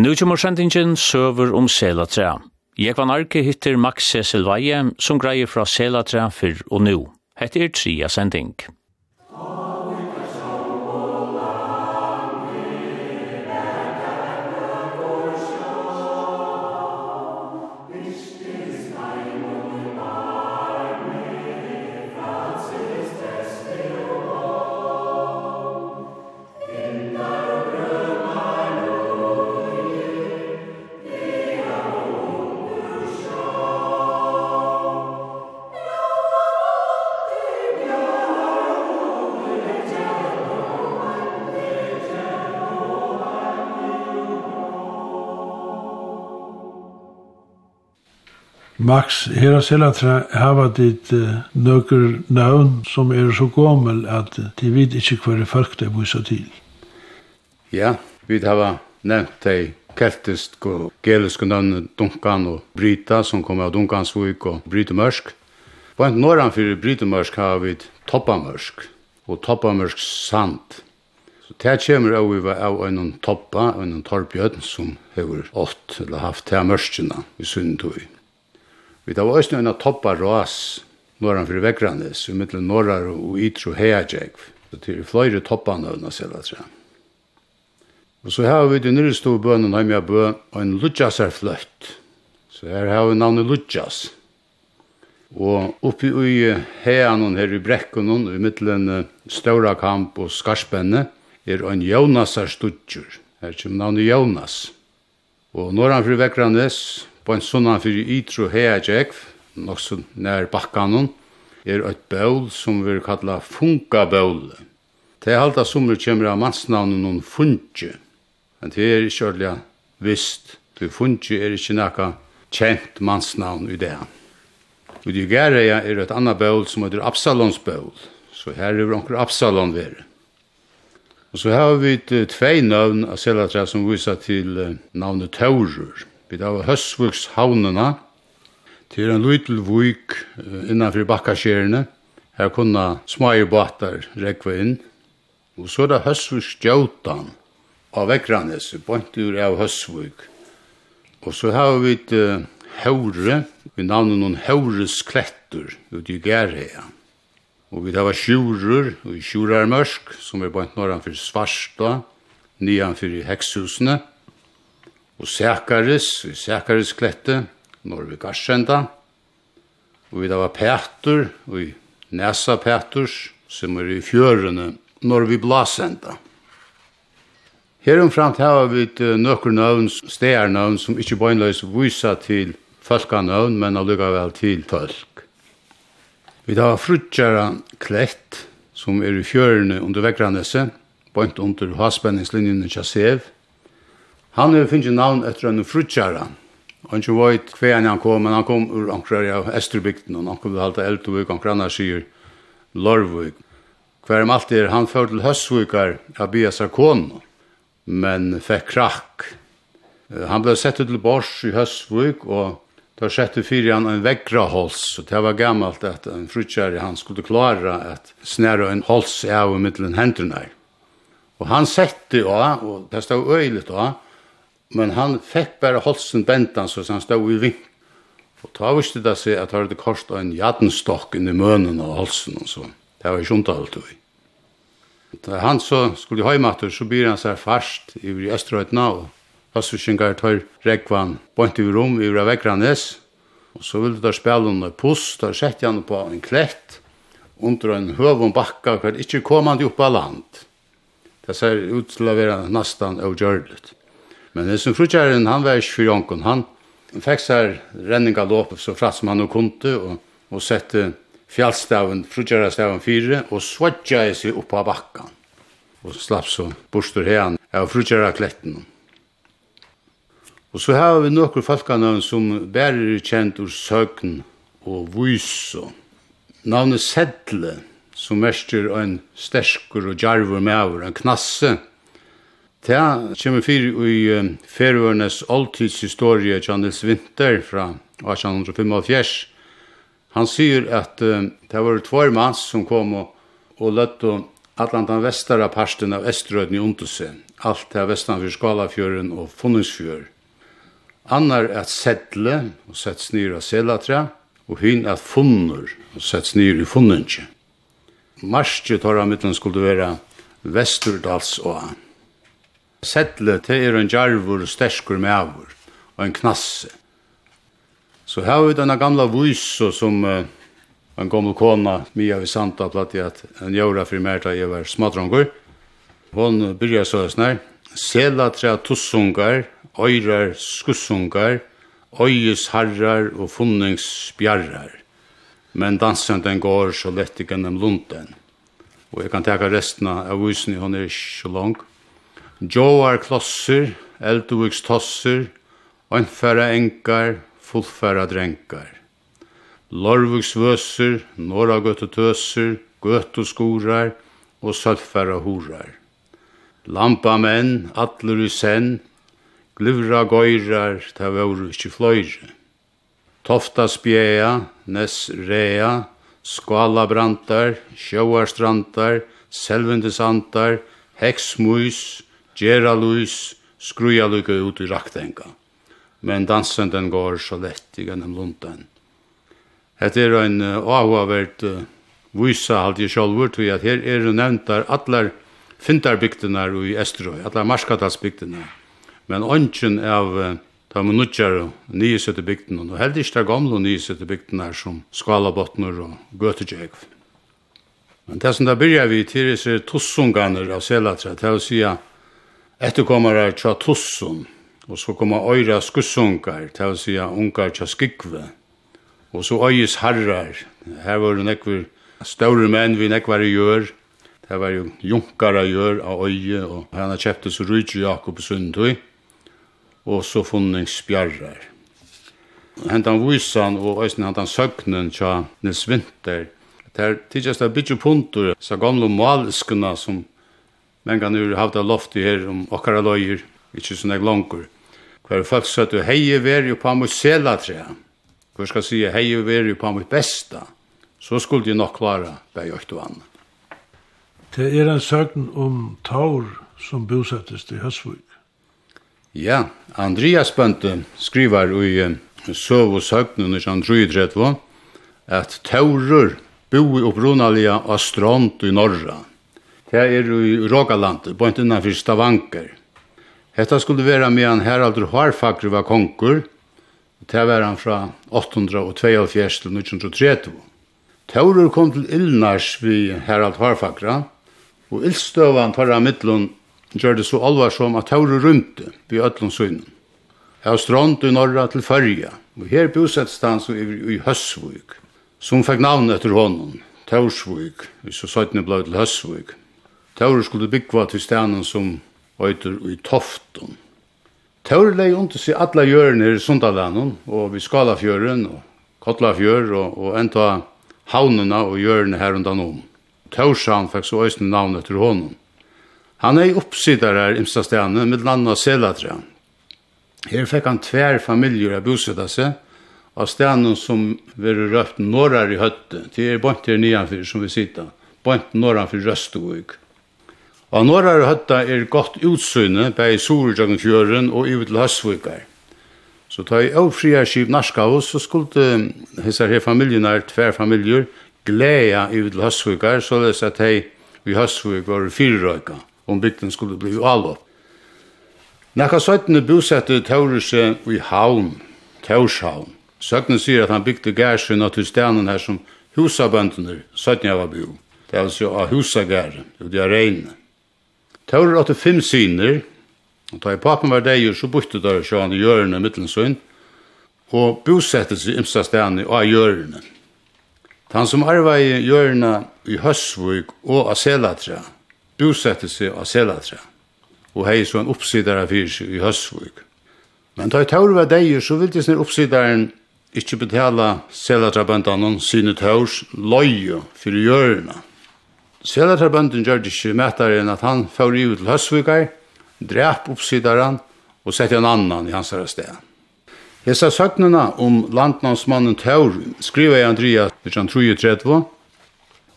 Nu kommer sendingen søver om selatræ. Jeg var narki hittir Max Cecil Veie som greier fra selatræ fyrr og nu. Hette er tria sending. Max, her av Selatra hava dit uh, nøkker navn som er så gommel at de vet ikke hver folk det viser til. Ja, vi hava nevnt de keltisk og geliske navn Dunkan og Brita som kommer av Dunkansvik og Brytemørsk. På en norran fyrir Brytemørsk har vi Toppamørsk og Toppamørsk sand. Så det kommer av vi var av en toppa, en torpjød som har ått eller haft til mørskina i sunnetøy. Vi tar også en toppa ras norran fyrir Vegranes, i mittel norrar og ytru heajeg. Så til fløyre toppane av Naselatræ. Og så har vi den nyrre stå bønnen heim jeg bø, og en Lutjas er fløyt. Så her har vi navnet Lutjas. Og oppi i heianen her i brekkonen, i middelen ståra kamp og Skarspenne, er en Jonas er studjur. Her kommer navnet Jonas. Og norran fyrir Vegranes, på en sånn fyrir ytru heagekv, nok så nær bakkanon, er eit bøl som vi kalla funka bøl. Det er halda summer kjemmer av mannsnavnen noen funge, men det er ikke ordelig visst, for funge er ikke nekka kjent mannsnavn i det. Og det gjerre er eit anna bøl som heter Absalons bøl, så her er onker Absalon vere. Og så har vi tvei navn av Selatra som viser til navnet Taurur. Vi har Høsvuks havnene, til en lytel vik innanfor bakkaskjerene. Her kunne smaie båter rekve inn. Og så er det Høsvuks Gjautan av Vekranes, bøntur av Høsvuk. Og så har vi et uh, haure, vi navnet noen haures klettur ut i Gerhea. Og vi har sjurer, og i sjurarmørsk, som er bønt norran for Svarsta, nian for Hekshusene og Sekaris, i Sekaris klette, når vi garsenda, og vi da var Petur, og i Nesa Peturs, som er i fjørene, når vi blasenda. Herumframt har vi nøkker navn, stegar navn, som ikke bøgnløys vysa til folkanøvn, men allukkavel til folk. Vi da var frutjara klett, som er i fjørene under Vekraneset, bønt under haspenningslinjen i Kjasev, Han har finnit navn efter en frutjara. Han som var ett han kom, men han kom ur ankrar och Esterbygden. og han kom til Halta Eltovik, han grannar sig Lorvik. Kvar om allt är han för till av Bia Sarkon. Men fick krakk. Han blev sett til Bors i Hösvik och tar sjätte fyrir han en väckra hals. og det var gammalt att en frutjara han skulle klara att snära en hals av mitteln händerna. Och han sette ja, och det stod öjligt ja, men han fikk bare holsen bentan så han stod i vink. Og ta visste det seg at han hadde korset en jadenstokk inn i mønen og holsen og så. Det var ikke omtalt vi. Da han så skulle heimater, så byr han seg fast i Østrøytna og Passvisjengar tar rekvann bort i rom i Vekranes. Og så ville de spille under puss, der sette han på en klett under en høvun bakka hver ikkje komandi av land. Det ser ut til å være nesten avgjørligt. Men det som frutjæren, han var ikke for jonken. Han fikk seg renninga låp så fratt som han og kunde, og, og sette fjallstaven, frutjærestaven fire, og svodja i seg oppa bakkan. Og slapp så bostur hean av krutjarakletten. Og så har vi nokkur falkanavn som bærer kjent ur søgn og vys navnet Sedle, som mestrer en sterskur og djarvur meaver, en knasse, Ta kjemur fyr i Færøernes oldtidshistorie Janels Vinter fra 1855. Han sier at uh, det var två mans som kom og, og lett og allan den vestara parsten av Estrøden i Ondelse, alt til vestan for Skalafjøren og Funningsfjør. Annar at sedle og sett snir av selatra, og hyn at funner og sett snir i funninje. Marsje tar av mittlen skulle være Vesturdalsåa. Settle, til er en djarvur, sterskur mævur, og en knasse. Så her er denne gamla vyso som uh, en gammel kona, Mia Visanta, platt i at en jævra fri mærta jeg var smadrongur. Hon byrja søsner, sela tre tussungar, øyrar skussungar, øyes harrar og funningsbjarrar. Men dansen går så lett i gennem lunden. Og jeg kan teka resten av vysen, hon er ikke så langt. Joar klosser, eldoviks tosser, Ønfæra engar, fullfæra drengar. Lorvuks vøser, noragøttu tøser, gøttu skorar og sølfæra horar. Lampa menn, atler i senn, gluvra gøyrar, ta vore ikkje fløyre. Tofta spjea, nes rea, skala brantar, sjøarstrantar, selvendesandar, heksmus, gera lus, skruja lukka ut i raktenga. Men dansen den går så lett i gjennom lunden. Hette er en uh, avhavert uh, vysa halt i sjolvur, tog at her er nevnt der atler fintarbygdene i Esterøy, atler marskatalsbygdene. Men ånden av uh, ta man nutjar og nysette bygdene, og heldig ikke de gamle og nysette sum som skalabottner og gøtegjev. Men det som da byrja vi til er tossunganer av selatra, til å si Etterkommere tja tussun, og så kommer øyra skussungar, til å si ungar tja Skikve, og så øyes herrar, her var det nekver større menn vi nekvar i gjør, det var jo junkara gjør av øye, og hana det så rydde Jakob Sundtøy, og så spjarrar. Hentan vysan og øysen hentan søgnen tja Nils Vinter, det er tidsjast av bytje punter, så gamle malskene som men kan nu havt av loft i her om okkara lojer, ikkje sånn eg langkur. Hver folk søtt du hei veri på mot sela tre. Skal si hei veri på mot besta. Så skulle de nok klara bei økt og anna. Det er en søgn om Taur som bosettes til Høsvig. Ja, Andreas Bønte skriver i Søv og Søgnen i Sjøn at Taurur boi opprunalia av strand i Norra Det er i Rågalandet, bort innanfor Stavanker. Hetta skulle vera medan heraldur Harfagr var konkur. Det var han fra 872 til 1930. Taurur kom til Ilnars vi Harald Harfakra, og ildstøvan av mittlun gjør det så alvarsom at Taurur rymte vi ötlun synen. har strånd i norra til Førja, og her bosetst han så i Høsvuk, som fikk navn etter honom, Taursvuk, vi så søytene blei til Høsvuk. Taur skulle byggva til stenen som øyter i toften. Taur leie under seg alle hjørene i Sundalanden, og vi Skalafjøren, og Kotlafjør, og, og enda havnene og hjørene her undan om. Taursan fikk så øyne navn til hånden. Han er i oppsidder her i Imstadstene, med landa Selatre. Her fikk han tver familjer av bosetta seg, av stenen som var røpt norrar i høtte, til er bant her nedanfyr som vi sitter, bant norrar for Røstevøk. Og norrar høtta er godt utsyne bei Sorgjøren og i til Høsvikar. Så ta i avfria skiv skip hos, så skulle hessar her familjenar, tver familjer, gleda i til Høsvikar, så det er at hei vi Høsvik var fyrrøyka, om bygden skulle bli avlopp. Nekka søytene bosette Tauruse i Havn, Taurshavn. Søgnen sier at han bygde gærsyn til stenen her som husabøndene, søytene var bo. Det er altså av husagæren, det er regnet. Taurer åtte fem syner, og da i papen var deir, så bytte der sjåan i hjørne mittelsyn, og bosette seg imsa stedene av hjørne. Han som arva i hjørne i Høsvig og av Selatra, bosette seg av Selatra, og hei så en oppsidare fyrir seg i Høsvig. Men da i Taurer var deir, så ville sin oppsidaren ikkje betala Selatra bandanon sine taurs løye fyrir hjørne. Selaterbønden gjør det ikke mættere enn at han får i ut til Høsvikar, drep oppsidaren og sette en annan i hans sted. Hesa søgnene om landnavnsmannen Taur skriver i Andrea 1933,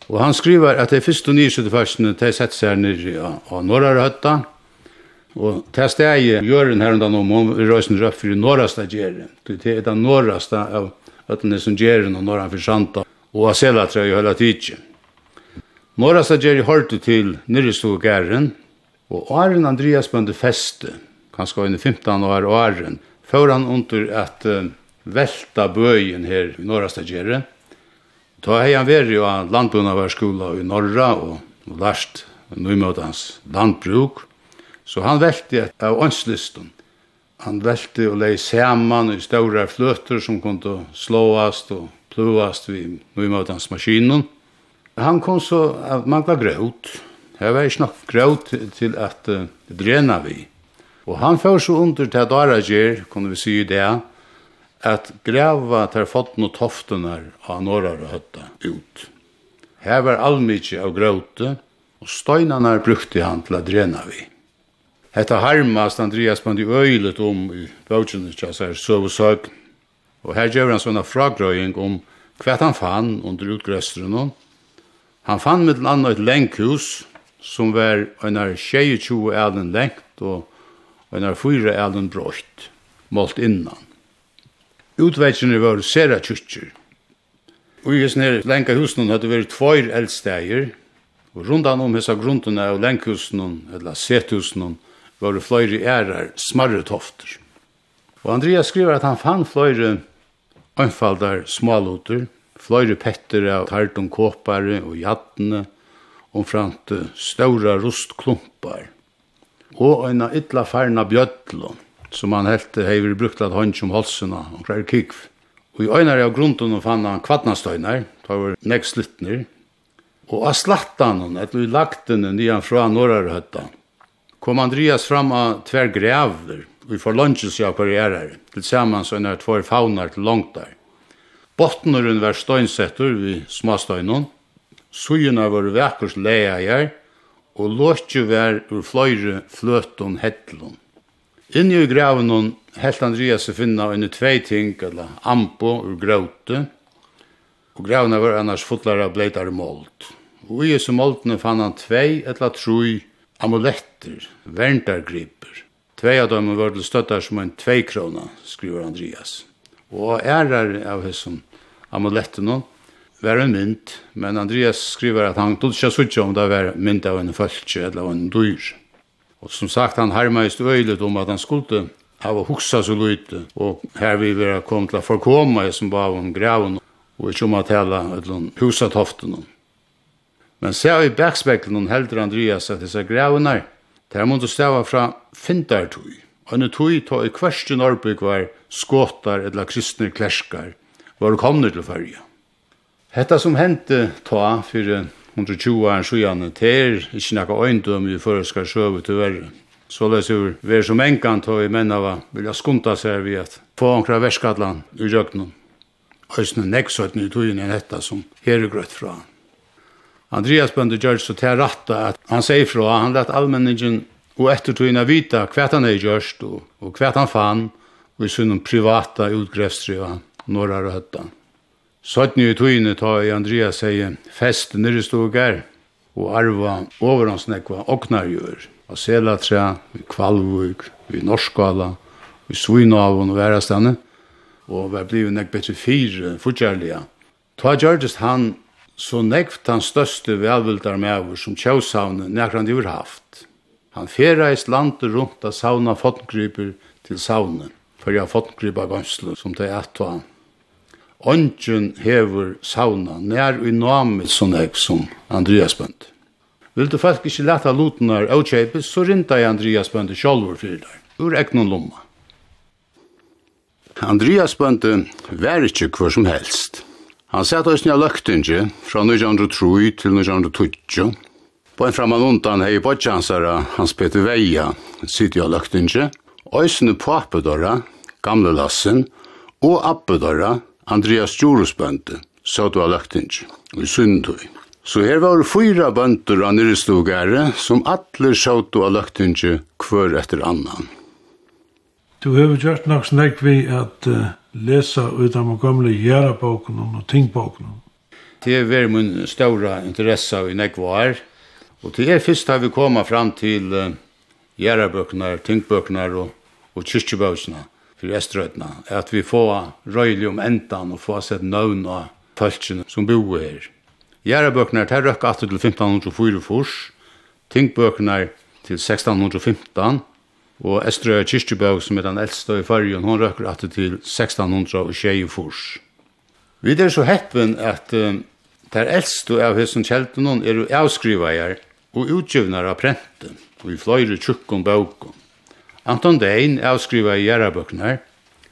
og han skriver at det er første nysøtteførsene de sette seg nere av Norra Røtta, og til steg gjør den her undan om om røysen røp for Norrasta gjerne. Det er den Norrasta av høttene som gjerne og Norran for Santa, og av Selatrøy og hele tidsen. Norra Sageri hørte til Nyrestog Gæren, og Arjen Andreas bønde feste, kanskje under 15 år og Arjen, før han under at uh, velta bøyen her i Norra Sageri. Da hei han væri av landbunnavarskola i Norra og, og lærst nøymøtans landbruk, så han velte av åndslistan. Han velte og lei saman i større fløter som kunne slåast og pluast vid nøymøtans maskinen, Han kom så at man var gråt. Det var ikke nok grøt til at uh, drena vi. Og han får så under til dara gjer, kunne vi si det, at greva tar fått noen toftenar av norrar og høtta ut. Her var allmykje av grøte, og støynanar brukte han til at drena vi. Hetta harmast Andreas Bandi øylet om i bøkjene tjassar søv og her gjør han sånne fragrøying om hva han fann under utgrøsteren, Han fann med den andre et lenkhus, som var en av 22 elen lengt og en av 4 elen brøyt, målt innan. Utveitsene var sera kyrkjer. Og i sånne lenka husen hadde vært tvoir eldsteier, og rundan om hessa grundene av lenkhusen, eller sethusen, var det fløyre ærar, smarre tofter. Og Andreas skriver at han fann fløyre einfaldar småloter, flere petter av tartum kåpare og jattene, og framt ståra rustklumpar, og eina ytla farna bjødlo, som han helt hever brukt at hånd som holsena, og klær kikv. Og i øynar av grunden fann han kvadnastøynar, tar var nek sluttner, og av slattan hon, etter vi lagt den nian fra Norrarhøtta, kom Andreas fram av tver grævler, og vi får lunches på karrierer, til samans øynar tvær faunar til langt der. Botneren var steinsetter vi småstøynun, sujuna var vekkurs leier, og låtje var ur fløyre fløton hettlun. Inni i graven helt Andreas finna under tvei ting, eller ampo ur gråte, og gravene var annars fotlar av bleitar mold. Og i disse måltene fann han tvei eller trui, amuletter, verntargriper. Tvei av dem var til støttar som en tvei krona, skriver Andreas. Og ærar av hessum amuletten nå, var en mynd, men Andreas skriver at han tog ikke suttje om det var mynd av en fölkje eller av en dyr. Og som sagt, han harmaist øylet om at han skulle hava huksa så lite, og her vi vera kom til å forkoma i som var om graven, og ikke om å tala husatoften. Men ser i backspeklen heldur Andreas at disse gravenar, der måtte stava fra fintartui. Anne tog ta i kvarsten arbeid var skåtar eller kristne klerskar var komne til fyrja. Hetta som hente ta fyrir 120 år siden til ikkje nekka øyndom i føreska sjøve til verre. Så løs jo vi er som enkan ta i menna va vilja skunta seg vi at få ankra verskadlan i røknum. Øysne nekksøyten i togin enn hetta som heregrøtt fra han. Andreas bønde gjør så til ratta at han sier fra, han lett allmenningen og etter tøyna vita hva han er gjørst og, og hva han fann og i sunnum privata utgrefstriva norra og høtta. Søttni i tøyne ta i Andreas sier fest nere stogar og arva overhansnekva oknargjør av Selatra, i Kvalvuk, i Norskala, i Svinavon og Værastane og var blivit nek betre fire fortjærlige. Ta gjørtest han så nekvt han største velvildar med som tjøsavne nekrande har haft. Han ferreist landet rundt av sauna fotngryper til saunen, for jeg fotngrypa ganslu som det er atva. Ongen hever sauna nær i namet sånn jeg som Andreas Bønd. Vil du faktisk ikke leta lotenar av kjeipes, så rinta jeg Andreas Bønd i sjolvor fyrir der, ur egnon lomma. Andreas Bønd var ikke hver som helst. Han satt oss nja løktingi fra 1903 til 1920, På en framman undan hei bodjansara Hans Peter Veia, sydja løgtinge, på appedora, Gamle Lassen, og Appedora, Andreas Jorusbønte, sødva løgtinge, i Sundhøy. Så her var det fyra bønter av nyrestogare som atler av løgtinge kvør etter annan. Du har gjort nok snakk vi at uh, lesa ut av gamle gjæraboken og tingboken. Det er min ståra interessa i nekvar. Og til her først har vi kommet fram til uh, gjerabøkene, tingbøkene og, og kyrkjebøkene for Estrøtene. At vi får røylig om endan og får sett nøvn av følelsene som bor her. Gjerabøkene er røkket etter til 1544, tingbøkene til 1615, og Estrøy kyrkjebøk som er den eldste i fargen, hun røkker at til 1624. Vi er så heppen at uh, Der eldste av hessen kjelten er jo avskrivajar og utgivnar av prenten, og i fløyre tjukkum bøkken. Anton Dein avskriva i gjerabøkner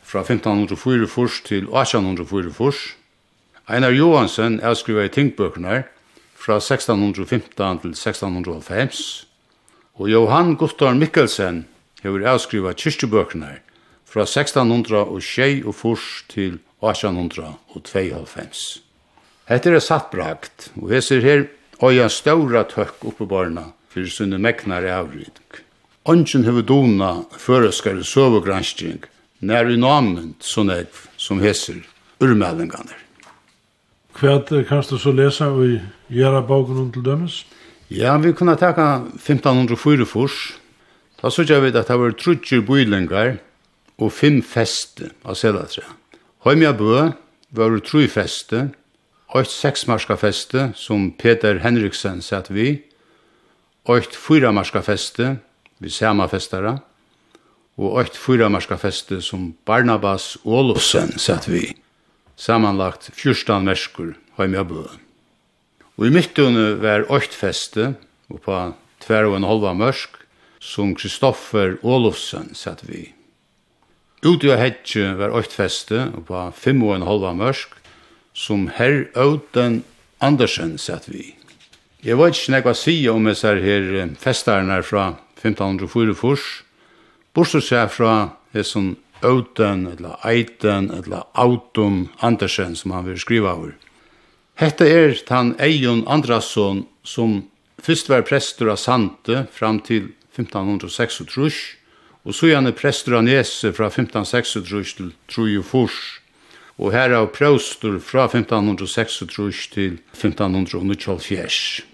fra 1544 til 1844. Einar Johansen avskriva i tingbøkner fra 1615 til 1605. Og Johan Guttorm Mikkelsen hever avskriva kyrstubøkner fra 1606 til 1892. Hette er satt brakt, og hesser her og jeg ståra tøkk oppe barna for sunne meknar avrydning. Ongen hever dona føreskare søvogranskring nær i namen sånn eg som heser urmeldingarnir. Hva kan du så lesa i gjerra boken til dømes? Ja, vi kunne taka 1504 furs. Da sørger vi at det var trutjer bøylingar og fem feste av sedatræ. Høymja bø var tru feste, Eitt seksmarskafeste som Peter Henriksen sett vi, eitt fyramarskafeste vi sama festara, og eitt fyramarskafeste som Barnabas Olofsen sett vi, samanlagt 14 merskur heim jeg bø. Og i midtun var eitt feste, og på tver og en halva mørsk, som Kristoffer Olofsen sett vi. Ute og hetje var eitt feste, og på fem og en halva mørsk, som herr Auden Andersen satt vi. Jeg vet ikke nekva si om jeg ser her festarene fra 1544, bortsett seg fra det som Auden, eller Eiden, eller Autum Andersen som han vil skriva over. Hette er han Eion Andrasson som først var prester av Sante fram til 1536, og så gjerne prester av Nese fra 1536 til 34 og her er prøvstur fra 1536 til 1594.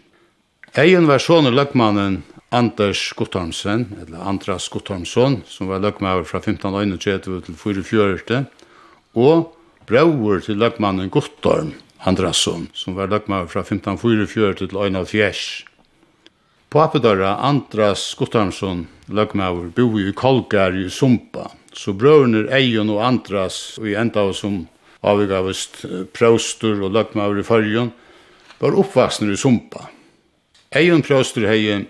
Egen var sånne løkmannen Anders Guttormsen, eller Andras Guttormsson, som var løkmannen fra 1531 til 44, og brøver til løkmannen Guttorm Andrasson, som var løkmannen fra 1544 til 1541. Papedøra Andras Guttormsson, løgmaver, bo i Kolgar i Sumpa, så brøvner Eion og Andras, og i enda av som avgavist prøvstur og løgmaver i fargen, var oppvaksner i Sumpa. Eion prøvstur hei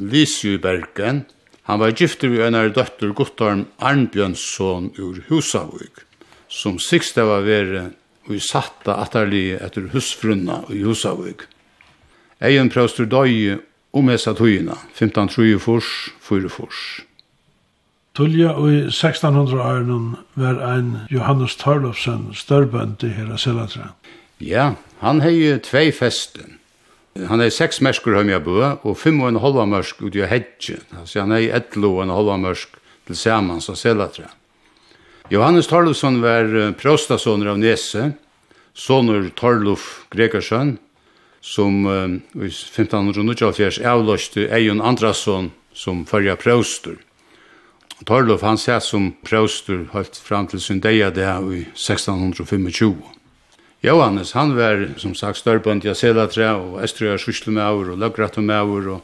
Lisju i Bergen, han var gifter vi einar døtter Guttorm Arnbjørnsson ur Husavug, som sikst av å være og i satta atterlige etter husfrunna i Husavug. Eion prøvstur døy om hessa tøyina, 15 3 fors, 4 fors. Tulja og i 1600-åren var ein Johannes Tarlofsen størbønd i her Selatra. Ja, han hei tvei festen. Han hei seks mersker høy bø, og fem og en halva mersk ut i hedje. Altså han hei etlo og en halva mersk til samans av Selatra. Johannes Tarlofsen var prostasoner av Nese, soner Tarlof Gregersson, som uh, i 1594 avløste Eion Andrasson som førja prostor. Torlof han sett som præstur høyt fram til sin deia det i 1625. Johannes han var som sagt størbønd i Aselatra og Estrøya Syslemauer og Løgrattumauer og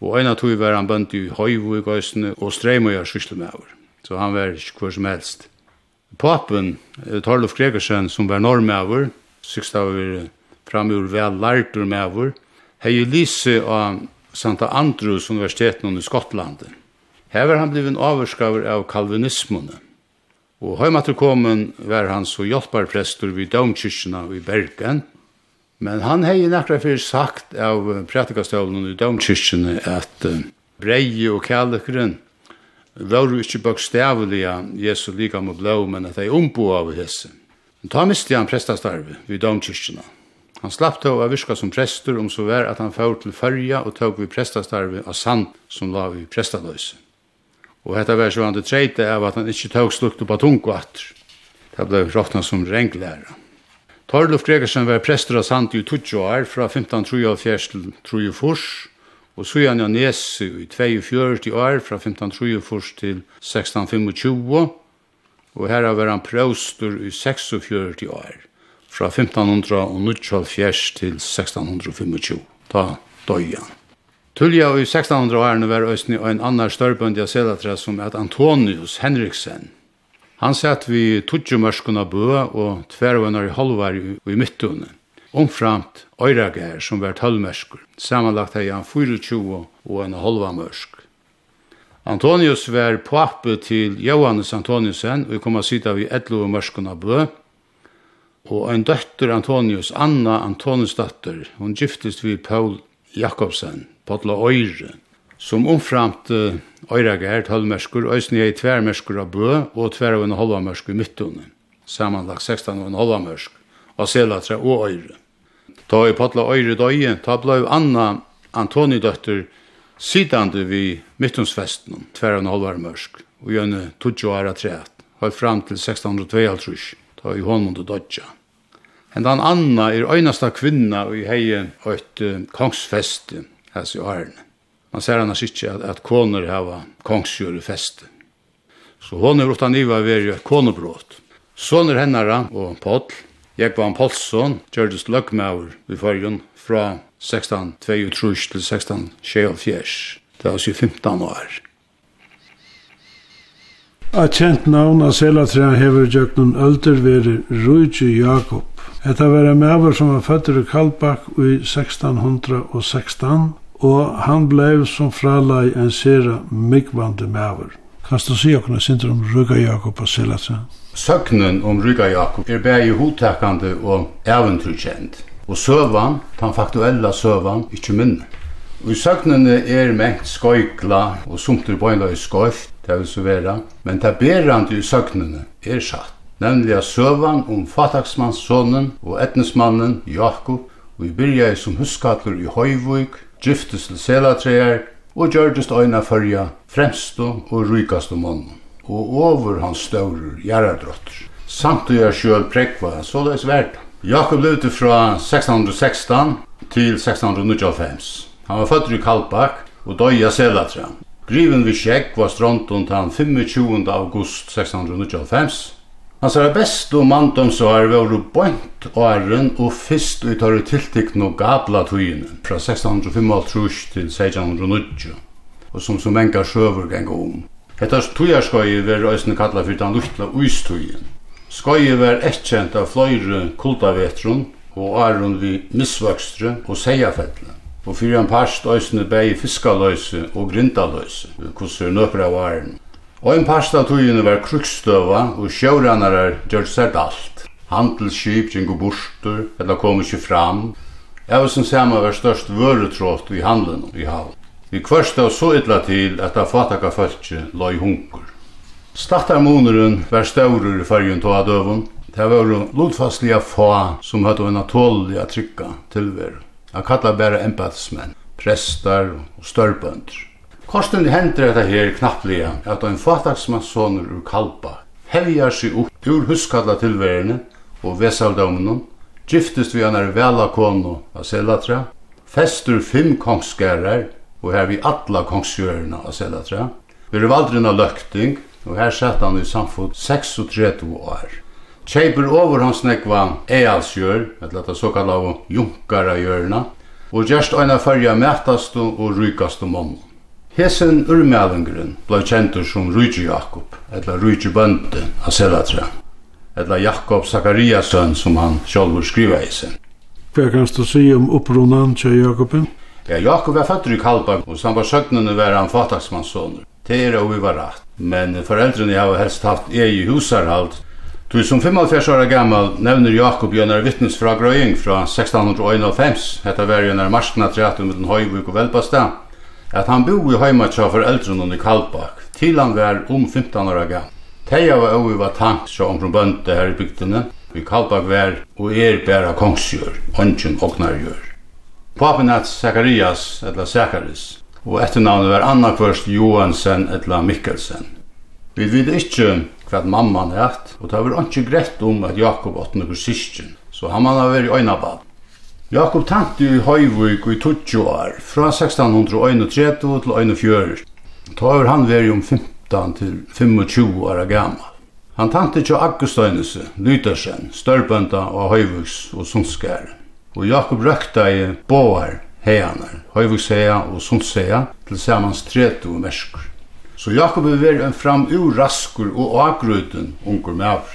Og en av tog var han bønt i Høyvo i Gøysene og Streimøya Syslemauer. Så han var ikke hver som helst. Papen, Torlof Gregersen, som var normauer, sykst av framur vel lærtur mauer, hei lise av Santa Andrews universiteten i Skottlandet. Her var han blivin avurskaver av kalvinismene. Og heimaterkommen var han så hjelparprestor vid domkyrkjena i Bergen, men han hei nekra fyrir sagt av prætikastøvlen i domkyrkjena at uh, breie og kjærlekeren var jo ikke bøkstavelige Jesu lika med blå, men at de ombo av hese. Men ta misti han prestastarve vid domkyrkjena. Han slapp til å virka som prestor om så vær at han fyr til fyrja og tog vid prestastarve av sand som la vid prestaløse. Og dette var så han det trejte av at han ikke tog slukt på tungo atter. Det ble råkna som renglæra. Torlof Gregersen var prester av sand i Tudjo år, fra 1534 til 34, og så han i Nes i 42 år, fra 1534 til 1625, og her var han prøvstur i 46 år, fra 1500 til 1625. Ta døyan. Tullia i 1600 årene var Østny og en annan størbønd i Selatra som er Antonius Henriksen. Han satt vi tudjumørskene bø og tvervønner i halvar i midtøvne. Omframt Øyrager som var tølmørsker. Samanlagt er han 24 og en halva mørsk. Antonius var pappe til Johannes Antoniusen og kom a sida vi etlo mørskuna bø. Og en døttur Antonius, Anna Antonius døtter, hun giftest vi Paul Jakobsen, potla øyre, som omframt uh, øyreger, tølvmersker, øysene er i tvermersker av bø, og tver av en halvmersker i midtone, samanlagt 16 av en halvmersk, av selatra og øyre. Ta i potla øyre døye, ta blei Anna Antoni døtter sidande vi mittonsfesten, tver av en halvmersk, og gjønne 20 år av treet, høy fram til 1652, ta i hånden til dødja. Hendan Anna er øynasta kvinna og i heien og et uh, kongsfeste, hans i årene. Man ser annars ikke at, at koner hava kongsjur i feste. Så hon er utan iva veri konebrot. Sånner hennara og Paul, Jekvan Paulsson, Gjördes Løgmauer i fargen fra 1623 til 1624. Det var 15 år. A kjent navn av Selatræ hever djøknun ölder veri Rujji Jakob. Hetta var en maver som var føtter i Kalbakk i 1616 og han blei som fralai en sera myggvande maver. Kan du si okkur sindur om Ruga Jakob og Selatsa? Søknen om Ruga Jakob er bæg hodtakande og eventyrkjent. Og søvan, den faktuella søvan, ikkje minne. Og i er mengt skoikla og sumter bøyla i skoift, det vil så vera, men det berande i søgnene er satt. Nemlig søvan om fataksmannssonen og etnesmannen Jakob, og vi byrja som huskatler i Høyvøyk, driftist til selatrear og gjørdist øyna førja fremstu og rykastu mannen, og over hans større Samt og er sjøl prekva, så det svært. Jakob levde fra 1616 til 1695. Han var født i Kalbak og døy av Selatra. Griven vi sjekk var stronton til 25. august 1695, Hans er best og mandomsår var jo bønt åren og fyrst ut har tiltikten no gabla tøyene fra 1655 til 1690 og som så menga sjøver genga om. Hetta tøyarskøy var øysene kalla fyrir den luktla uistøyen. Skøy var ekkjent av fløyre kuldavetrun og åren vi misvøkstre og seiafettle. Og fyrir en parst òsne bæg fiskaløyse og grindaløyse, hvordan er nøkra av åren. Og en parst av tøyene var krukstøva, og sjøvrannarar gjør seg alt. Handelsskip gjengu borster, eller kom ikke fram. Jeg var som samme var størst vøretrått i handelen i havn. Vi kvørste oss så ytla til at det fataka fölkje la i hunkur. Stattarmoneren var staurur i fargen tåa døvun. Det var lodfastliga fa som hadde en atålig trykka tilveru. Han kallar bare embatsmenn, prestar og størbønder. Korsten hender dette her knapplega at ein fataksmassonur ur Kalpa hevjar seg upp ur huskalla tilverene og vesavdømnen, giftist vi annar vela kono av Selatra, festur fimm kongsgærar og her vi atla kongsgjørene av Selatra, vi er valdrin av løkting og her sett han i samfot 36 år. Kjeiper over hans nekva ealsgjør, et letta såkalla av junkara hjørna, og gjerst eina fyrja mætastu og rykastu mannen. Hesen urmælingren blei kjentur som Rujji Jakob, etla Rujji Bønte av Selatra, etla Jakob Zakariasson som han sjálfur skriva i sin. Hva kan du si om upprunan til Jakobin? Ja, Jakob var fattur i Kalbak, og samt var søgnene var han fattaksmannssoner. Det er og vi var rett, men foreldrene har helst haft egi husarhald. Du som 45 år gammal nevner Jakob gjennom vittnesfragrøying fra 1651, etter var gjennom marskna 13 um den høyvuk og velbastad at han boi heima tja eldrun i Kalbak, til han var om 15 år gammel. Teia var oi var tank tja omkring bønte her i bygdene, vi Kalbak var og er bæra kongsjør, ånden åknarjør. Papen at Zakarias, etla Zakaris, og etternavnet var Anna Kvørst Johansen, etla Mikkelsen. Vi vet ikkje hva mamman er, og det var ikke greit om at Jakob åttende kursikken, så han man har vært i øynabad. Jakob tante i Høyvøk i 20 år, fra 1631 til 41. Ta over han veri om 15 til 25 år gammal. Han tante til Augustøynese, Lytersen, Størbønda og Høyvøks og Sundskær. Og Jakob røkta i Båar, Heianar, Høyvøksheia og Sundsheia, til samans 30 merskur. Så Jakob er veri en fram ur raskur og agrøyden unger med avr.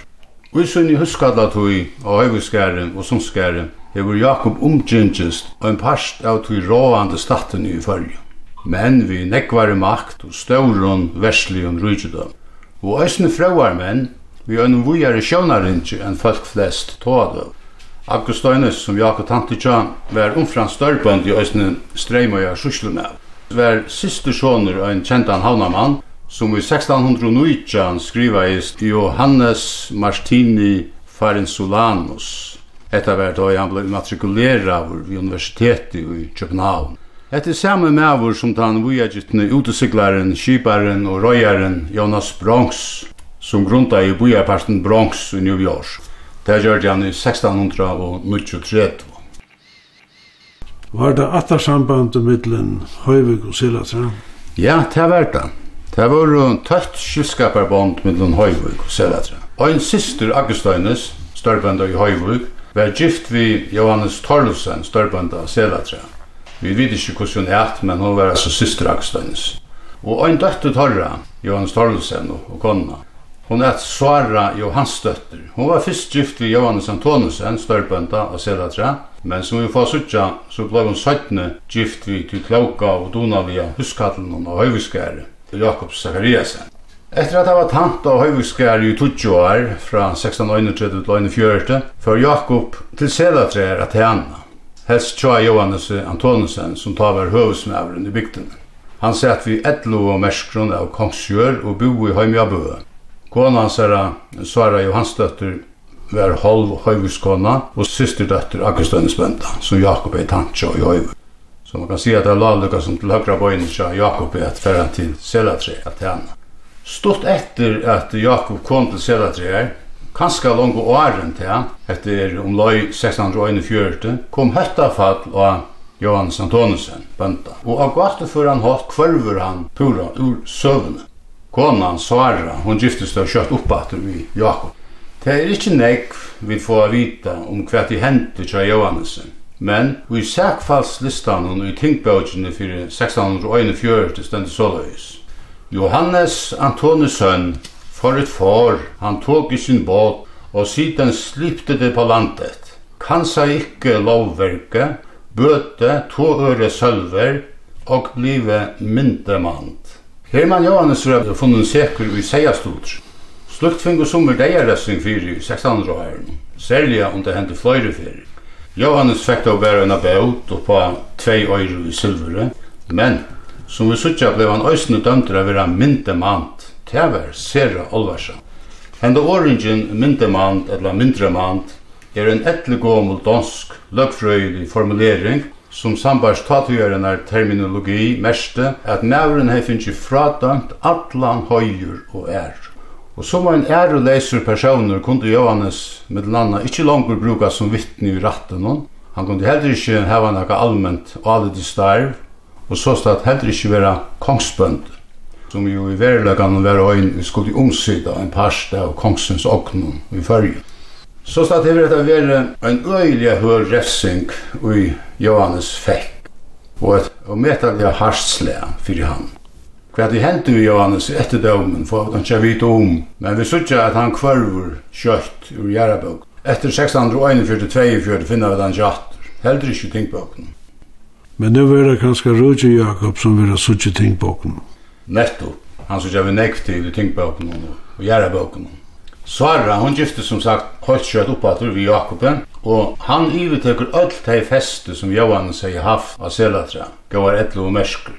Og i sunn i huskadlatøy og Høyvøksgæren og Sundskæren hefur Jakob umgengist ein parst av tui råande staten i fyrju, men vi nekvari makt og stauron verslion rujudom. Og æsne frauar menn vi ein vujare sjónaringi enn folk flest tådom. Augustinus, som Jakob Tantitja, var umfram størbønd i Øysene Streimøya Sjuslunæv. Var siste sjåner av en kjentan havnamann, som i 1609 skriva i Johannes Martini Farinsulanus, Hetta var då han blev matrikulerad vid universitetet i København. Hetta er samme mavur som tann vujagittne utesyklaren, skiparen og røyaren Jonas Bronx, som grunda i bujarparten Bronx i New York. Det gjør han i 1693. Var det attarsamband mittlen Høyvig og Silatra? Ja, det var det. Det var jo tøtt kylskaparbond mittlen Høyvig og Silatra. Og en syster, Agustøynes, størpende i Høyvig, var gift vi Johannes Torlusen, størbanda av Selatra. Vi vet ikke hvordan hun er, men hun var altså syster Akstøynes. Og en døtte Torra, Johannes Torlusen og, og konna. Hun er Svara Johans døtter. Hun var først gift vi Johannes Antonusen, størbønda av Selatra, men som vi får suttja, så ble hun 17 gift vi til Klauka og Donavia, huskatlen og Høyviskære, Jakob Zachariasen. Efter at ha var tant av Høyvukskær i 20 år, fra 1631 til 1941, för Jakob til Selatrær at henne. Helst tja Johannes Antonsen, som tar var høvesmævren i bygden. Han at vi etlo og merskron av Kongsjør og bo i Høymjabø. Kona hans er Svara Johansdøtter, var halv Høyvuskona og systerdøtter Akustønnesbønda, som Jakob er tant tja i Høyvuk. Så man kan si at det er lalukka som til høyra bøyne tja Jakob er et ferra til Selatrær at henne. Stort etter at Jakob kom til Selatreir, kanskje langt og åren til, etter om løy 1641, kom høttafall av Johannes Antonisen, bønta. Og av gata før han hatt kvarver han pura ur søvne. Konan Sara, hon giftes da kjøtt oppater vi Jakob. Det er ikke nek vi får vita om hva de hendte til Johannesen. Men vi sækfallslistan og i tingbøkene for 1641 stendet såløys. Johannes Antonusson for et far, han tog i sin båt og siden slipte det på landet. Kansa ikke lovverke, bøte to øre sølver og blive myndemand. Herman Johannes har funnet seker i seiastod. Slukt fingo sommer deierrestring fyrir i 1600 år, særlig om det hendte fløyre fyrir. Johannes fikk da bare en abbaut og på tvei øyre i silvere, men Som vi suttja blev han òsne dømter av vera myndemant. tever, sera olvarsa. Henda åringen myndemant, eller myndremant, er en etlegåmul dansk løgfrøylig formulering som sambars tatugjørenar terminologi meste at mauren hei finnst fradant atlan høyur og er. Og som en og leiser personer kunde Johannes med landa ikkje langur bruka som vittne i ratten. Han kunde heller ikkje hava nekka allment avlidig starv og så stod at heller ikke være kongsbønd, som jo i verlegene var øyn, vi skulle omsida en parste av kongsens oknum i fyrje. Så stod at det var være en øyelig hør refsing i Johannes fekk, og et og metallig harsle fyrir han. Hva det hendte vi Johannes etter dømen, for at han ikke vite om, men vi sykja at han kvarver kjøtt ur Gjerabøk. Etter 641-42 finner vi at han kjatter, heldur ikke tingbøkene. Men nu var det kanskje Roger Jakob som var suttje tingboken. Netto. Han suttje av en ektiv i tingboken og gjerraboken. Sara, hon gifte som sagt høyt kjøtt oppater vid Jakoben, og han iveteker alt de feste som Johan sier haft av Selatra, gavar etlo og mersker.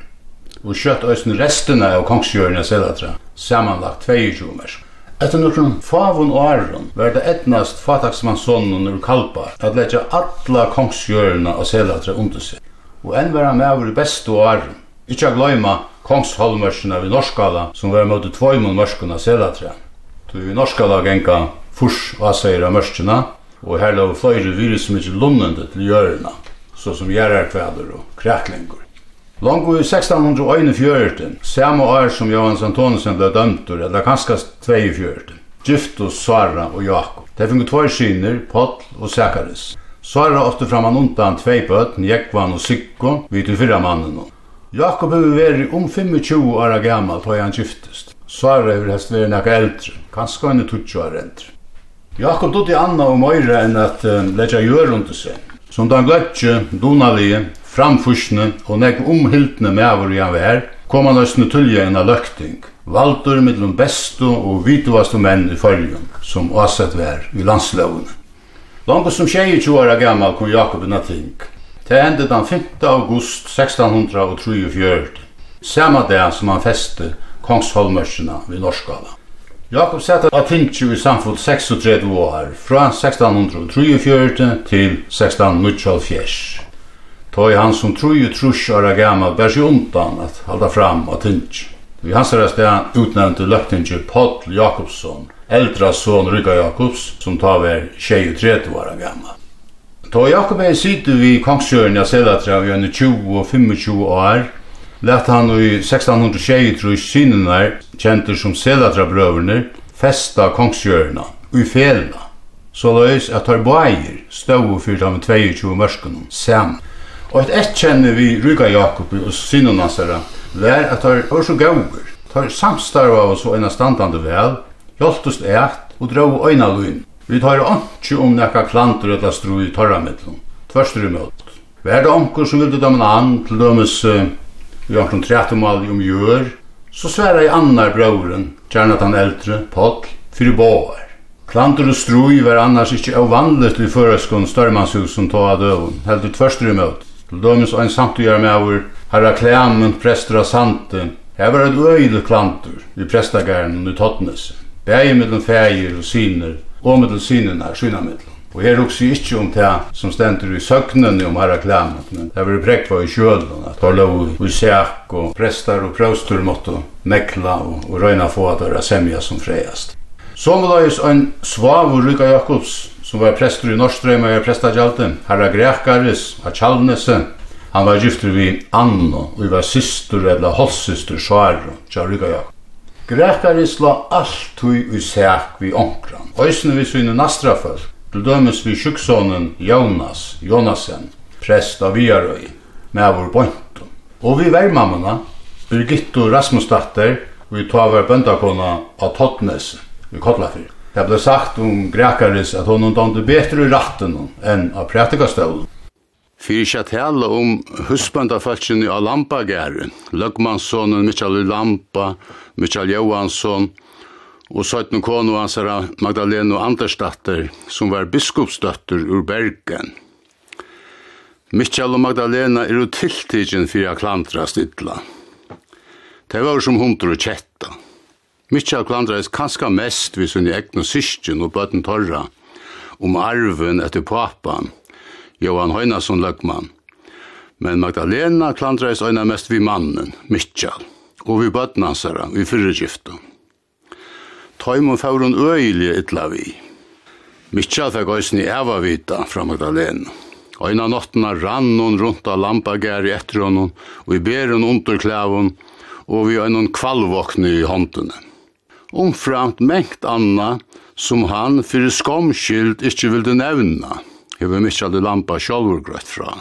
Og kjøtt øysen restene av kongsgjøren av Selatra, samanlagt 22 mersker. Etter noen favon og æren var det etnast fataksmannssonen ur Kalpa at letja alla kongsgjørene av Selatra under seg og enn var han med i bestu år. Ikke a gløyma Kongsholmørsene ved Norskala, som var møte tvøymon mørskuna selatra. Du i Norskala genka furs avseier av mørskene, og her lov fløyre virus som ikke lunnende til gjørna, så som gjerarkvæder og kræklingur. Langt i 1641, samme år som Johans Antonsen ble dømt, eller kanskje 42, gift og Sara og Jakob. De finner tvær syner, Pottl og Sakaris. Sara åtte framman undan tvei bøtten, Jekvan og Sikko, vi til fyrra mannen. Jakob hefur vært om 25 ára gammal þá hann giftist. Sara hefur hest vært nekka eldre, kanska han er 20 år eldre. Jakob dutti anna og møyra enn at uh, leggja gjør under seg. Som den glötje, donalige, framfusne og nek omhildne meavur i han vær, kom han æstne tullje enn av løkting. Valdur mittlum bestu og vituastu menn i fölgjum som åsett vær i landslovene. Langt som 22 år gammal kom Jakob inn ting. Det endet den 5. august 1643, samme dag som han feste Kongsholmørsina ved Norskala. Jakob sette av ting i samfunn 36 år, fra 1643 til 1694. Tøy han som trúi trúss ára gammal bær seg undan at halda fram av Tinchu. Vi hans er sted utnevnte løgtingi Paul Jakobsson, eldra son Rika Jakobs, som tar ver 23 år gammal. Ta Jakob er sitte vi kongsjøren av Selatra vi en 20 og 25 år, lett han i 1623 synenar, kjenter som Selatra-brøverne, festa kongsjørene i felene. Så løys at tar bæger stå fyrt av 22 mørskene sammen. Og et ett kjenner vi Ryga Jakob og synenassere, vær at tar så gauger, tar samstarva og så enn standande vel, hjálptust eit og drau øyna luin. Vi tar ikke om nekka klantur eller stru i torra mittlum, tverstur i møt. Vær det onkur som vildi dømmen an til dømes i omkring trettumal om jør, så sværa i annar brauren, gjerne at han eldre, Paul, fyrir boar. Klantur og strui var annars ikkje avvandlet vi føreskån som ta av døvun, heldur tverstur i møt. Til dømes og en samtugjar med avur, herra klemmen, prestra sante, her var et øyde klantur i prestagæren under Tottnese bæði mellom fægir og synir, og mellom synerna, synamellom. Og her hugsi ikkje om det som stendur i søgnene om herra klamat, men det var prekva i sjølen, at tar lov i sjak og prestar og prøvstur måtte mekla og, og røyna få at det semja som freiast. Sommelagis ein svavur Rika Jakobs, som var prestur i Norstrøyma og prestagjalten, herra Grekaris av Kjallnese, han var gifter vi Anno, og vi var syster eller halvsyster Svaro, Rika Jakob. Grætari slå alt tui i sæk vi onkran. Øysene vi svinne nastra til dømes vi sjuksonen Jonas, Jonasen, prest av Viarøy, med vår bøyntum. Og vi vermammene, Birgitto Rasmusdatter, vi tar vår bøndakona av Totnes, vi Kotlafyr. Det ble sagt om Grækaris at hun dømte betre i ratten enn av prætikastøvlen. Fyrir ikke tala om husbandafalskjene av Lampagæren, Løgmanssonen, Mikael Lampa, Mikael Johansson, og søytne konu hans er Magdalena Andersdatter, som var biskopsdøtter ur Bergen. Mikael og Magdalena er jo tiltidgen fyrir a klandra stidla. Det var som hundur og kjetta. Mikael klandra er kanska mest vi sunni egnu syskjen og bøtten torra om arven etter papan, Johan Høynason Løgman. Men Magdalena klandreis øyna mest vi mannen, Mitchell, og vi bøtnansere, vi fyrregiften. Tøymon får hun øyelig ytla vi. Mitchell fikk øysen i evavita fra Magdalena. Øyna nottena rann hon rundt av lampagær i etter hon, og i beren underklævun, og vi øyna kvalvåkne i håndene. Omframt mengt anna som han fyrir skomskild ikkje vilde nevna hefur Michael Lampa sjálfur grøtt fra.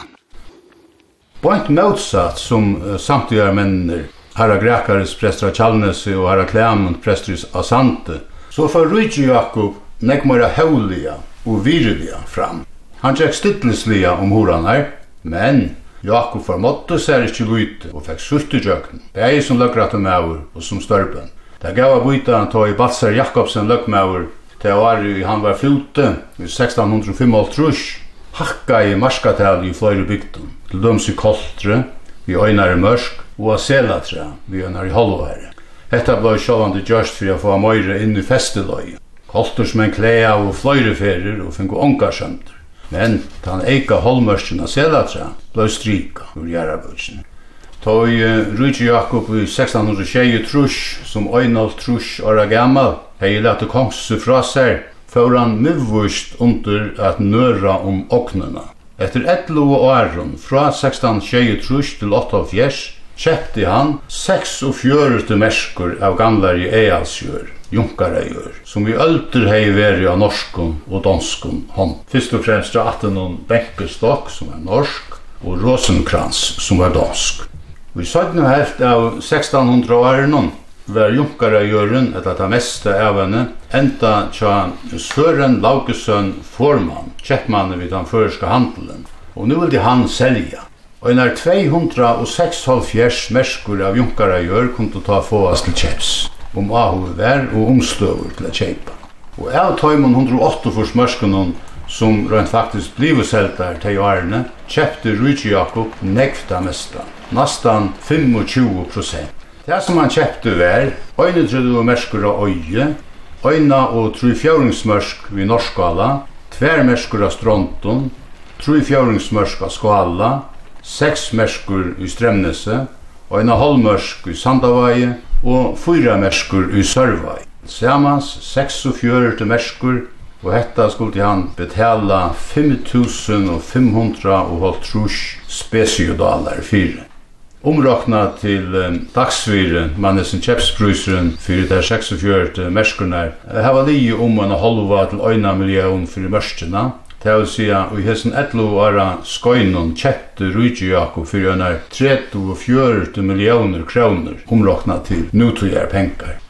Point motsatt som uh, samtidig mennir, herra Grekaris prestra Kjallnesi og herra Klemund prestris Asante, så får Rydje Jakob nekmara hauliga og virilia fram. Han tjekk stittlisliga om horan her, men Jakob formåtte seg ikkje lyte og fekk sutt i jøkken, bæg som løkrat og og som størpen. Det gav av byta han tog i Balsar Jakobsen løkmaur Det var i, han var fjote, i 1655, hakka i marskatali i flere bygden, til døms i Koltre, vi øynare mørsk, og av selatre, vi øynare i Holvare. Hetta blei sjålande gjørst for å få møyre inn i festeløy. Koltersmenn klea og fløyre ferir og fengu ongarsømter. Men tan eika holmørsken av selatre blei strika ur jarabøtsen. Tøy uh, Rujtje Jakob i 1606 trus, som øynal trus åra gammal, hei lati kongsu fra sær, fór han mivvust under at nøra om oknena. Etter 11 åren, fra 1623 til 1840, kjepti han 46 merskur av gamlar i Ealsjør, Junkareigjør, som vi ölter hei veri av norskun og danskun hånd. Fyrst og fremst er atten hon Benkestok, som er norsk, og Rosenkrans, som er dansk. Vi i nu helt av 1600 åren var junkara etter det meste mesta henne, enta tja Søren Laugesøn formann, kjeppmannen vid den føreska handelen. Og nu ville han selja. Og einar 206 merskur av junkara i kom til ta oss til kjeps. Om ahu vær og omstøver til å kjeipa. Og av tøymon 108 fors merskunnen som rent faktisk blivet seltar til årene, kjepte Rujtje Jakob nekvta mesta, nastan 25 prosent. Det som han kjøpte var, øyne trodde og mersker av øye, øyne og trufjøringsmørsk vid Norskala, tvermersker av Stronton, trufjøringsmørsk av Skala, seks mersker i Strømnese, øyne halvmørsk i Sandavai, og fyra mersker i Sørvai. Samans 46 mersker Og hetta skulle han betala 5500 og halvtrus spesiodalar fyrir. Omrakna til um, dagsfyrir, mannen sin fyrir der 46 merskurnar, hava lii om en halva til 1 million fyrir mørskina, Det vil si at i hessen 11 åra skøynon kjette Rujtje Jakob fyrir en 30 og 40 millioner kroner omrakna til nutrygar penger.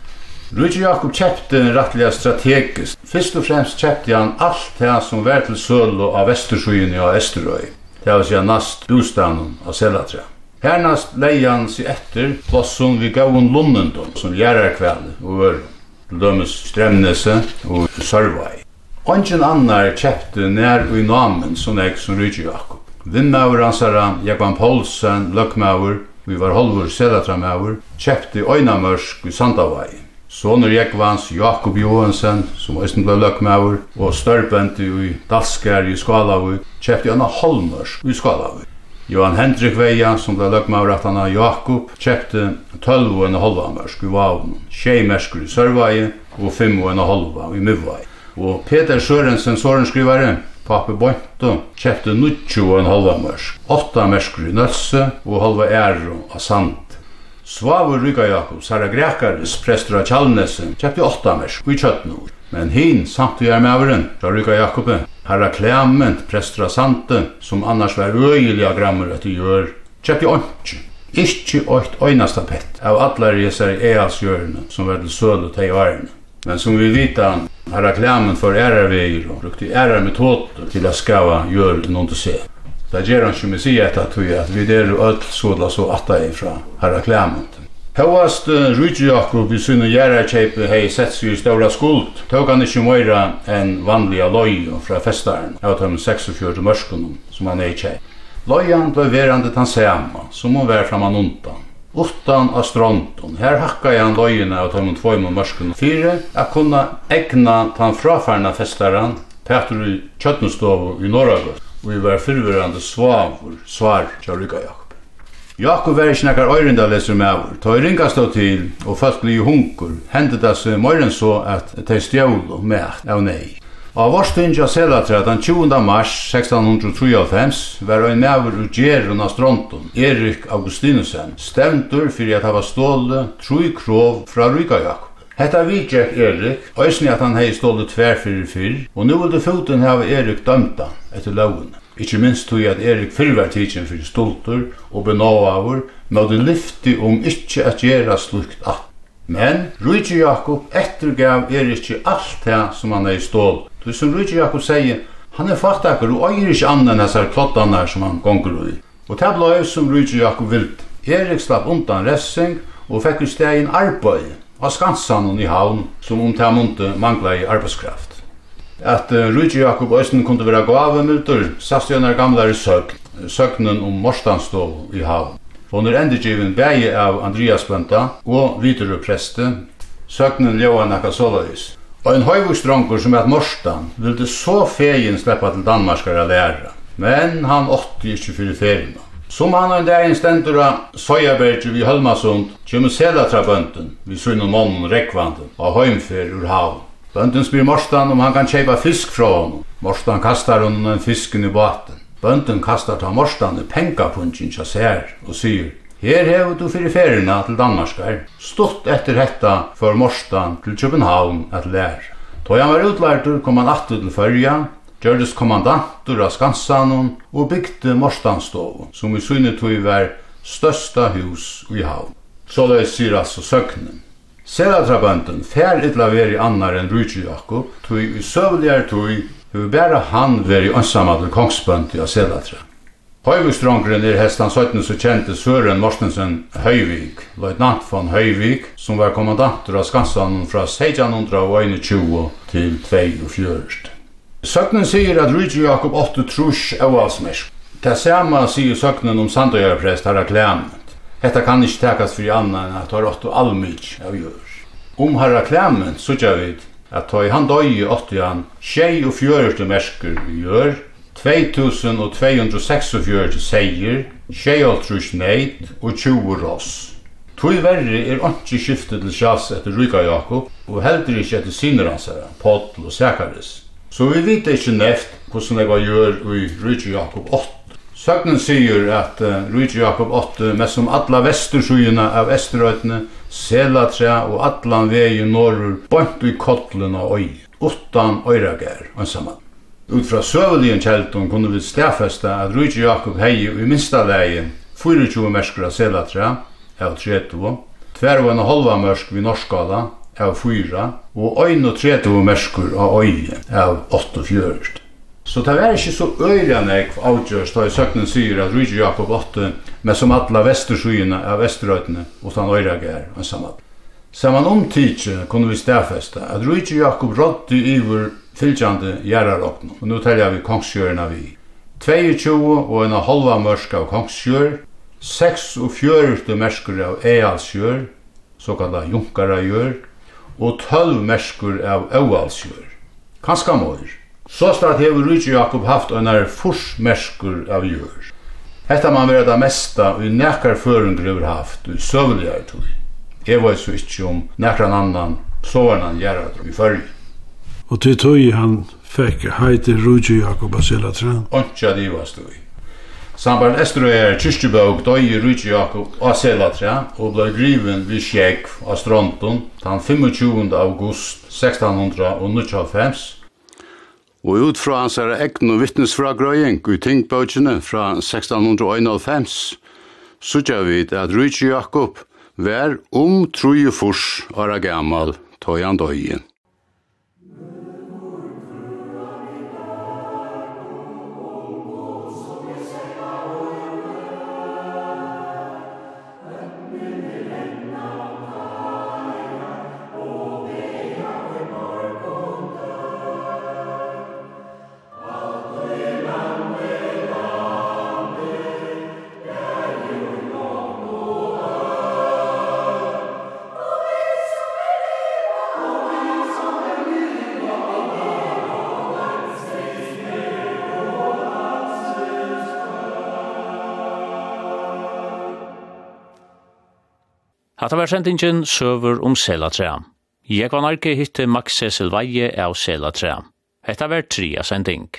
Rujtje Jakob kjepte rettelig strategisk. Fyrst og fremst kjepte han alt det som var til sølo av Vestersøyen og Esterøy. Det vil si at nast bostanen av Selatra. Hernast leian sig etter plåsson vi gavun lunnendom som gjerrar kveld og var lømmes dømes Stremnese og Sørvai. Ongen annar kjepte nær ui namen som eik som rydde Jakob. Vinnmaur ansara Jakob Poulsen, Løkmaur, vi var holvur sedatramaur, kjepte oinamörsk ui Sandavai. Sonur Jekvans Jakob Johansen, som eisen ble løkmaur, og størpent ui Dalskar i Skalavur, kjepte Anna Holmørsk ui Skalavur. Johan Hendrik Veia, som ble løgmavrattan av Jakob, kjøpte 12 og en halva mørsk i Vavn, tjei mørsk i Sørveie og 5 og en halva i Mivveie. Og Peter Sørensen, sårenskrivare, Pape Bonto, kjøpte 90 og en halva mørsk, 8 mørsker i Nøsse og halva æro av Sand. Svavur Ryga Jakob, Sara Grekaris, prester av Kjallnesen, kjøpte 8 mørsk i Kjøtnord. Men hin samt i ärmäveren, Jarrika Jakobe, herra Clement, prestra Sante, som annars var öjliga grammer att gjør, köpte åntsju. Ikki oitt oinasta pett av allar jesar ealsjørene som var til søl teg varna. Men som vi vita, har reklamen for ærarveier og brukte ærarmetoder til å skava gjør noen til se. Det gjør han ikke med sig etter at vi er jo ødel sådla så atta ifra har reklamen. Hóast Rúgi Jakob við sinna jæra kjeipi hei sett sig i ståra skuld, tók han ikkje meira enn vanliga loju fra festaren av tøm 46 mörskunum som han hei kjeip. Lojan blei verande tan sama, som hon var framan undan. Uttan av stronton, her hakka han lojina av tøm tvojmo mörskunum fyre, a kunna egna tan frafarna festaren Petur i Kjötnustovu i Norragut, og vi var fyrverande svavur svar kjærlika Jakob var ikke nekkar øyrindaleser med avur. Ta i ringa stå til, og folk blir hunkur, hendet det seg morgen så at de stjål og med av nei. Av vårstinja selatra den 20. mars 1693 var ein maver ur Gjerun av Stronton, Erik Augustinusen, stemtur fyrir at hava ståle troi krov fra Ryka Jakob. Hetta vidjekk Erik, òsni at han hei ståle tverfyrir fyrr, og nu vil foten hava Erik dømta etter lovene. Ikke minst tog at Erik fyrver tidsin fyrir stoltur og benåavur, nådde lyfti om ikkje at gjera slukt at. Men Rujtje Jakob ettergav Erik alt det som han er i stål. Du som Rujtje Jakob sier, han er fattakar og eier ikke annan enn hessar klottarnar som han gonger i. Og det blei som Rujtje Jakob vilt. Erik slapp undan ressing og fikk i stegin arbeid av skansan i havn som om det munte mangla i arbeidskraft at uh, Rúgi Jakob Øysten kunne være gavemildur, sast når gamle er søgn, søgnen om Morstanstov i havn. Hon er endegivin bægi av Andreas Bønta og videre Preste, søgnen Ljóa Nakasolais. Og en høyvustrongur som er Morstan ville så fegin sleppa til Danmarskar a læra, men han åtti ikkje fyrir ferien. Som han en dag stendur av Søyabergi vi Hølmasund, kjemme selatrabønden vi sunnen månen rekvanden av høymfer ur havn. Bønden spyr Morstan om han kan kjeipa fisk fra honom. Morstan kastar honom en fisken i baten. Bønden kastar ta Morstan i pengapunchen tja sær og syr Her hever du fyrir ferina til Danmarskar. Stått etter hetta for Morstan til København at lær. Då han var utlærtur kom han atter til Førja, gjørdes kommandantur av Skansanon og bygde Morstanstovu, som i synetøy var størsta hus i havn. Så det sier altså søknen. Selatrabønden fær illa veri annar enn rujtri jakko, tui i søvligare tui, hui bæra han veri ansamma til kongsbøndi av Selatra. Høyviksdrongren er hestan 17 så kjente Søren Morstensen Høyvik, løytnant von Høyvik, som var kommandantur av Skansan fra 1621 til 24. Søknen sier at Rydje Jakob 8 trus avavsmersk. Det samme sier søknen om Sandøyarprest Herre Klemen. Hetta kan ikkje takast fyrir anna enn at har åttu allmyk av jör. Om herra klemmen sutja vid at tøy han døy i åttu han tjei og fjörurstu merskur vi gjør, 2246 seier, tjei altrus neid og 20 ross. Tui verri er onki skiftet til sjas etter Ruka Jakob og heldur ikkje etter sinner hans herra, Potl og Sekaris. Så vi vet ikkje neft hvordan det var gjør i Ruka Jakob 8 Søgnen sier at uh, Ruiz Jakob 8, med som alla vestursugina av Esterøytene, Selatræ og allan vegi norrur, bant i kottlen og oi, utan oiragær, ansamann. Ut fra søvelien kjeldun kunne vi stafesta at Ruiz Jakob hei i minsta vegi, 24 merskra Selatræ, av 30, tver og en halva mersk vi norskala, av 4, og 31 merskur av oi, av 8. Så det var ikke så øyla jeg avgjørs da i søknen sier at Rydje Jakob 8 men som alla vesterskyene av Vesterøytene og han øyla gær en samad. Saman omtidje kunne vi stedfeste at Rydje Jakob rådde iver fylgjande gjerrarokkene og nå telja vi kongsjørene vi. 22 og en halva mørsk av kongsgjør, 46 merskur av Ealsjør, såkalla Junkarajør, og 12 mørskur av Eualsgjør. Kanska måler. Så stad hefur Rúki Jakob haft einar forsmerskur av jør. Hetta man vera det mesta og nekkar førungur hevur haft og søvligar tog. Jeg var så ikkje om nekran annan sovarnan gjerra i fyrri. Og til tog han fekk heiti Rúki Jakob av sila træn. Ontja divast tog. Samband er kyrkjubøk døy Rúki Jakob av sela tran og blei driven vid Sjekv av Stronton den 25. august 1695 Og ut fra hans er egn og Grøying, i tingbøtjene fra 1651, sutja vi at Rydtje Jakob vær om truje furs er gammal tøyan døyen. Hatta var sendingen søver om selatrea. Jeg var narki hitte Max Cecil Veie av selatrea. Hetta var tria sending.